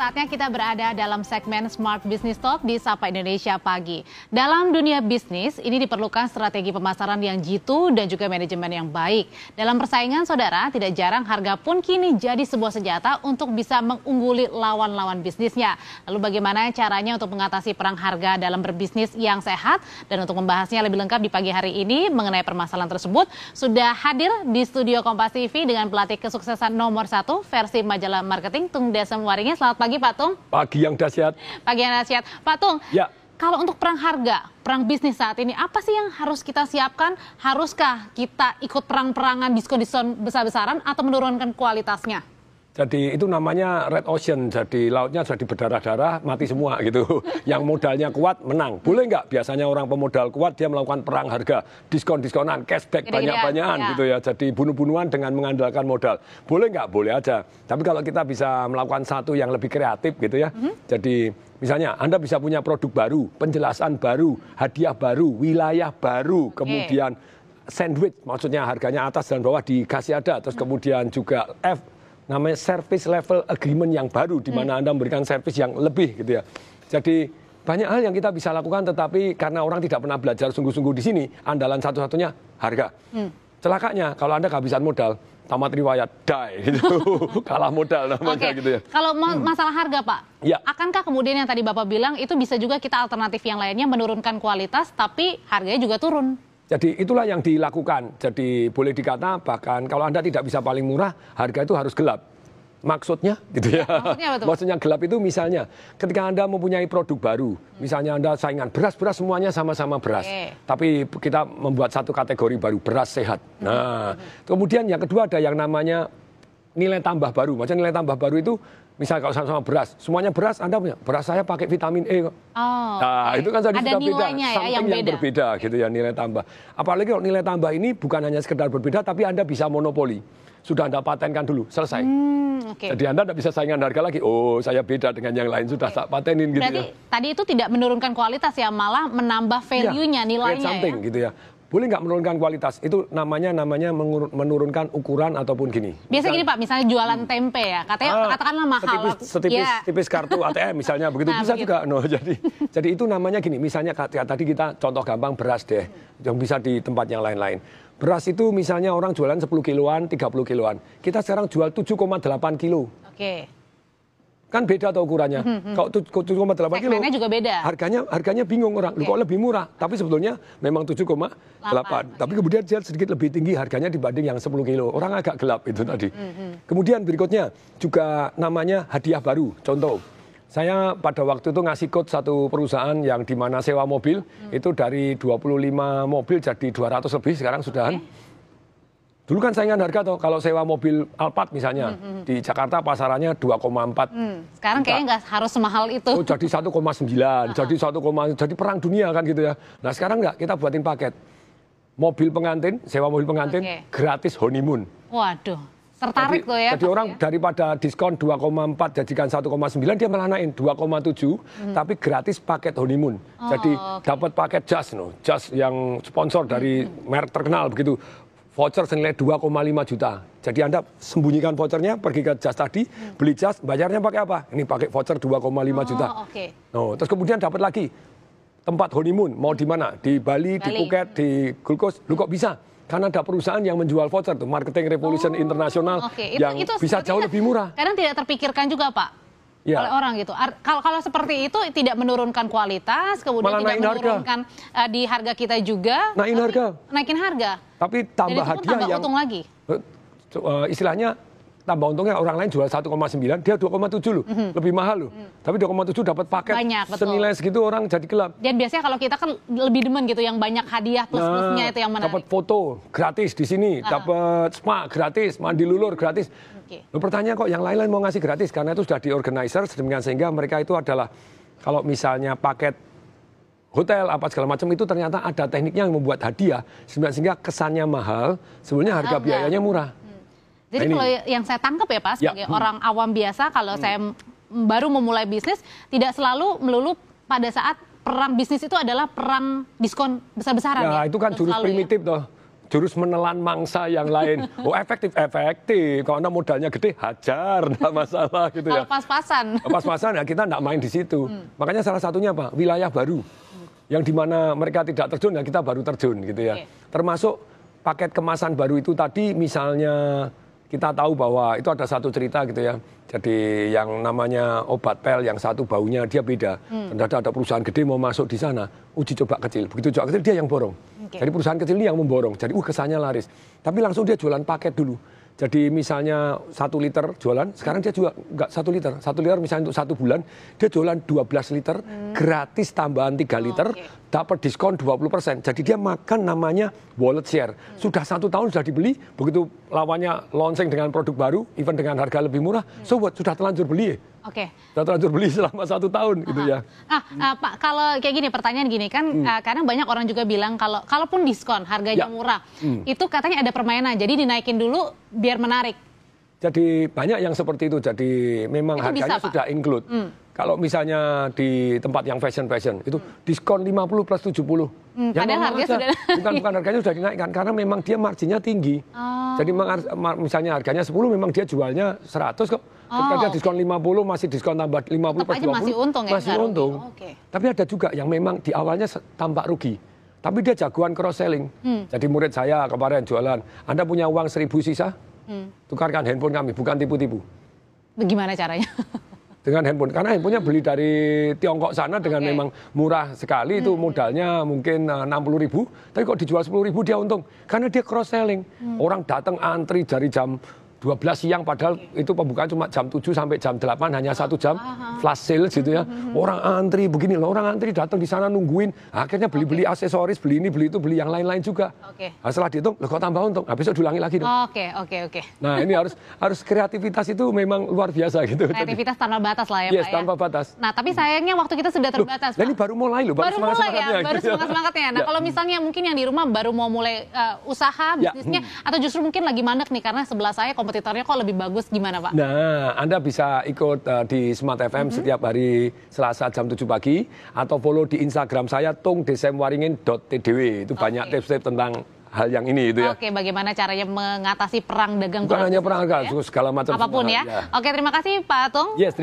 Saatnya kita berada dalam segmen Smart Business Talk di Sapa Indonesia Pagi. Dalam dunia bisnis, ini diperlukan strategi pemasaran yang jitu dan juga manajemen yang baik. Dalam persaingan, saudara, tidak jarang harga pun kini jadi sebuah senjata untuk bisa mengungguli lawan-lawan bisnisnya. Lalu bagaimana caranya untuk mengatasi perang harga dalam berbisnis yang sehat? Dan untuk membahasnya lebih lengkap di pagi hari ini mengenai permasalahan tersebut, sudah hadir di studio Kompas TV dengan pelatih kesuksesan nomor satu versi majalah marketing Tung Desem Waringin. Selamat pagi pagi Pak Tung. Pagi yang dahsyat. Pagi yang dahsyat. Pak Tung, ya. kalau untuk perang harga, perang bisnis saat ini, apa sih yang harus kita siapkan? Haruskah kita ikut perang-perangan diskon-diskon besar-besaran atau menurunkan kualitasnya? Jadi itu namanya red ocean, jadi lautnya jadi berdarah-darah, mati semua gitu. Yang modalnya kuat menang. Boleh nggak? Biasanya orang pemodal kuat dia melakukan perang harga, diskon-diskonan, cashback banyak-banyakan ya. gitu ya. Jadi bunuh-bunuhan dengan mengandalkan modal. Boleh nggak? Boleh aja. Tapi kalau kita bisa melakukan satu yang lebih kreatif gitu ya. Mm -hmm. Jadi misalnya Anda bisa punya produk baru, penjelasan baru, hadiah baru, wilayah baru, kemudian okay. sandwich, maksudnya harganya atas dan bawah dikasih ada, terus kemudian juga F namanya service level agreement yang baru di mana hmm. Anda memberikan service yang lebih gitu ya. Jadi banyak hal yang kita bisa lakukan tetapi karena orang tidak pernah belajar sungguh-sungguh di sini, andalan satu-satunya harga. Hmm. Celakanya kalau Anda kehabisan modal, tamat riwayat, die gitu. Kalah modal namanya okay. gitu ya. Kalau hmm. masalah harga, Pak. Ya. Akankah kemudian yang tadi Bapak bilang itu bisa juga kita alternatif yang lainnya menurunkan kualitas tapi harganya juga turun? Jadi itulah yang dilakukan. Jadi boleh dikata bahkan kalau Anda tidak bisa paling murah, harga itu harus gelap. Maksudnya gitu ya. Maksudnya, betul. Maksudnya gelap itu misalnya ketika Anda mempunyai produk baru, misalnya Anda saingan beras-beras semuanya sama-sama beras. Okay. Tapi kita membuat satu kategori baru, beras sehat. Nah, kemudian yang kedua ada yang namanya nilai tambah baru. Maksudnya nilai tambah baru itu misalnya kalau sama-sama beras, semuanya beras Anda punya, beras saya pakai vitamin E kok. Oh, nah, okay. itu kan jadi Ada sudah beda, ya, yang, yang berbeda gitu ya nilai tambah. Apalagi kalau nilai tambah ini bukan hanya sekedar berbeda, tapi Anda bisa monopoli. Sudah Anda patenkan dulu, selesai. Hmm, okay. Jadi Anda tidak bisa saingan harga lagi. Oh, saya beda dengan yang lain, sudah okay. patenin gitu Berarti ya. tadi itu tidak menurunkan kualitas ya, malah menambah iya, value-nya, ya, nilainya something, ya. gitu ya boleh nggak menurunkan kualitas? Itu namanya namanya menurunkan ukuran ataupun gini. Biasa gini Pak, misalnya jualan tempe ya, katanya ah, katakanlah mahal. Setipis, setipis, ya. setipis kartu ATM misalnya begitu nah, bisa begitu. juga. No, jadi jadi itu namanya gini. Misalnya tadi kita contoh gampang beras deh, yang bisa di tempat yang lain-lain. Beras itu misalnya orang jualan 10 kiloan, 30 kiloan. Kita sekarang jual 7,8 kilo. Oke. Okay kan beda atau ukurannya. Hmm, hmm. Kalau 7,8 kilo, juga beda. Harganya harganya bingung orang. Okay. Kok lebih murah? Tapi sebetulnya memang 7,8. Okay. Tapi kemudian dia sedikit lebih tinggi harganya dibanding yang 10 kilo. Orang agak gelap itu tadi. Hmm, hmm. Kemudian berikutnya juga namanya hadiah baru. Contoh, saya pada waktu itu ngasih code satu perusahaan yang di mana sewa mobil hmm. itu dari 25 mobil jadi 200 lebih sekarang sudah. Okay Dulu kan saingan harga tuh kalau sewa mobil Alphard misalnya hmm, hmm. di Jakarta pasarannya 2,4. Hmm. Sekarang kayaknya nggak harus semahal itu. Oh jadi 1,9, jadi 1, jadi perang dunia kan gitu ya. Nah sekarang nggak kita buatin paket mobil pengantin, sewa mobil pengantin okay. gratis honeymoon. Waduh. Tertarik jadi, tuh ya. Jadi orang ya? daripada diskon 2,4 jadikan 1,9 dia malah naik 2,7 hmm. tapi gratis paket honeymoon. Oh, jadi okay. dapat paket jas no, jas yang sponsor dari hmm. merek terkenal begitu voucher senilai 2,5 juta. Jadi Anda sembunyikan vouchernya, pergi ke jas tadi, hmm. beli jas, bayarnya pakai apa? Ini pakai voucher 2,5 oh, juta. Okay. No, terus kemudian dapat lagi tempat honeymoon, mau di mana? Di Bali, Bali, di Phuket, di Coast. Lu kok bisa? Karena ada perusahaan yang menjual voucher tuh, Marketing Revolution oh, Internasional okay. yang itu bisa jauh lebih murah. Kadang tidak terpikirkan juga, Pak ya. oleh orang gitu. Kalau kalau seperti itu tidak menurunkan kualitas, kemudian Malah tidak menurunkan harga. Uh, di harga kita juga. Naikin harga. Naikin harga. Tapi tambah hadiah tambah yang untung lagi. Uh, istilahnya tambah untungnya orang lain jual 1,9 dia 2,7 loh mm -hmm. lebih mahal loh mm. tapi 2,7 dapat paket banyak, betul. senilai segitu orang jadi gelap dan biasanya kalau kita kan lebih demen gitu yang banyak hadiah plus plusnya nah, itu yang menarik dapat foto gratis di sini uh. dapat spa gratis mandi lulur gratis okay. Loh, pertanyaan kok yang lain-lain mau ngasih gratis karena itu sudah di organizer sedemikian sehingga mereka itu adalah kalau misalnya paket hotel apa segala macam itu ternyata ada tekniknya yang membuat hadiah sehingga kesannya mahal sebenarnya harga biayanya murah jadi nah, kalau yang saya tangkap ya Pak, ya. sebagai ya. orang awam biasa, kalau hmm. saya baru memulai bisnis, tidak selalu melulu pada saat perang bisnis itu adalah perang diskon besar-besaran. Ya, ya, itu kan jurus ya? primitif ya? toh. jurus menelan mangsa yang lain. Oh efektif, efektif. Kalau anda modalnya gede, hajar, nggak masalah gitu ya. Pas-pasan. Pas-pasan ya kita nggak main di situ. Makanya salah satunya apa? Wilayah baru. Yang di mana mereka tidak terjun, ya kita baru terjun gitu ya. Oke. Termasuk paket kemasan baru itu tadi misalnya kita tahu bahwa itu ada satu cerita gitu ya. Jadi yang namanya obat pel yang satu baunya dia beda. Hmm. Dan ada, perusahaan gede mau masuk di sana, uji coba kecil. Begitu coba kecil dia yang borong. Oke. Jadi perusahaan kecil ini yang memborong. Jadi uh kesannya laris. Tapi langsung dia jualan paket dulu. Jadi misalnya satu liter jualan, sekarang dia juga nggak satu liter. Satu liter misalnya untuk satu bulan, dia jualan 12 liter, gratis tambahan 3 liter, Hmm. Oke. dapat diskon 20%. Jadi dia makan namanya wallet share. Sudah satu tahun sudah dibeli, begitu lawannya launching dengan produk baru, even dengan harga lebih murah, so what? Sudah terlanjur beli. Oke. Sudah terlanjur beli selama satu tahun gitu ya. Ah, ah, Pak, kalau kayak gini pertanyaan gini kan ah, kadang banyak orang juga bilang kalau kalaupun diskon harganya Hmm. Ya. murah, itu katanya ada permainan. Jadi dinaikin dulu biar menarik. Jadi banyak yang seperti itu. Jadi memang Itu bisa, harganya Pak? sudah include. Kalau misalnya di tempat yang fashion-fashion itu diskon 50 plus 70. Hmm, Ya, padahal harganya aja. sudah- bukan bukan harganya sudah dinaikkan karena memang dia marginnya tinggi. Oh. Jadi misalnya harganya 10 memang dia jualnya 100 kok. Ketika Oh, diskon 50 masih diskon tambah 50 Tetap plus aja 20. masih untung ya, Masih untung. Oke. Tapi ada juga yang memang di awalnya tampak rugi. Tapi dia jagoan cross selling. Hmm. Jadi murid saya kemarin jualan, Anda punya uang 1000 sisa? Hmm. Tukarkan handphone kami, bukan tipu-tipu Bagaimana caranya? dengan handphone karena handphonenya beli dari Tiongkok sana dengan Oke. memang murah sekali itu modalnya mungkin enam puluh ribu tapi kok dijual sepuluh ribu dia untung karena dia cross selling orang datang antri dari jam 12 siang padahal itu pembukaan cuma jam 7 sampai jam 8 hanya satu jam flash sales gitu ya orang antri begini loh orang antri datang di sana nungguin akhirnya beli-beli aksesoris beli ini beli itu beli yang lain-lain juga Oke. Nah, setelah dihitung loh kok tambah untung nah, besok diulangi lagi dong Oke, oke, oke. nah ini harus harus kreativitas itu memang luar biasa gitu Kreativitas tanpa batas lah ya, Yes, Pak ya. tanpa batas. Nah, tapi sayangnya waktu kita sudah Loh, terbatas, ini Pak. baru mulai loh, baru, baru mulai ya, baru gitu ya. semangat semangatnya. Nah, Ya. kalau misalnya mungkin yang di rumah baru mau mulai uh, usaha Ya, bisnisnya, atau justru mungkin lagi mandek nih karena sebelah saya kompetitornya kok lebih bagus, gimana Pak? Nah, Anda bisa ikut uh, di Smart FM Mhm. setiap hari Selasa jam 7 pagi atau follow di Instagram saya tungdesemwaringin.tdw. Itu banyak Oke. tips-tips tentang hal yang ini itu ya. Oke, bagaimana caranya mengatasi perang dagang Bukan hanya perang ya? segala macam Apa pun ya. hal, Oke, terima kasih Pak Atung. Yes,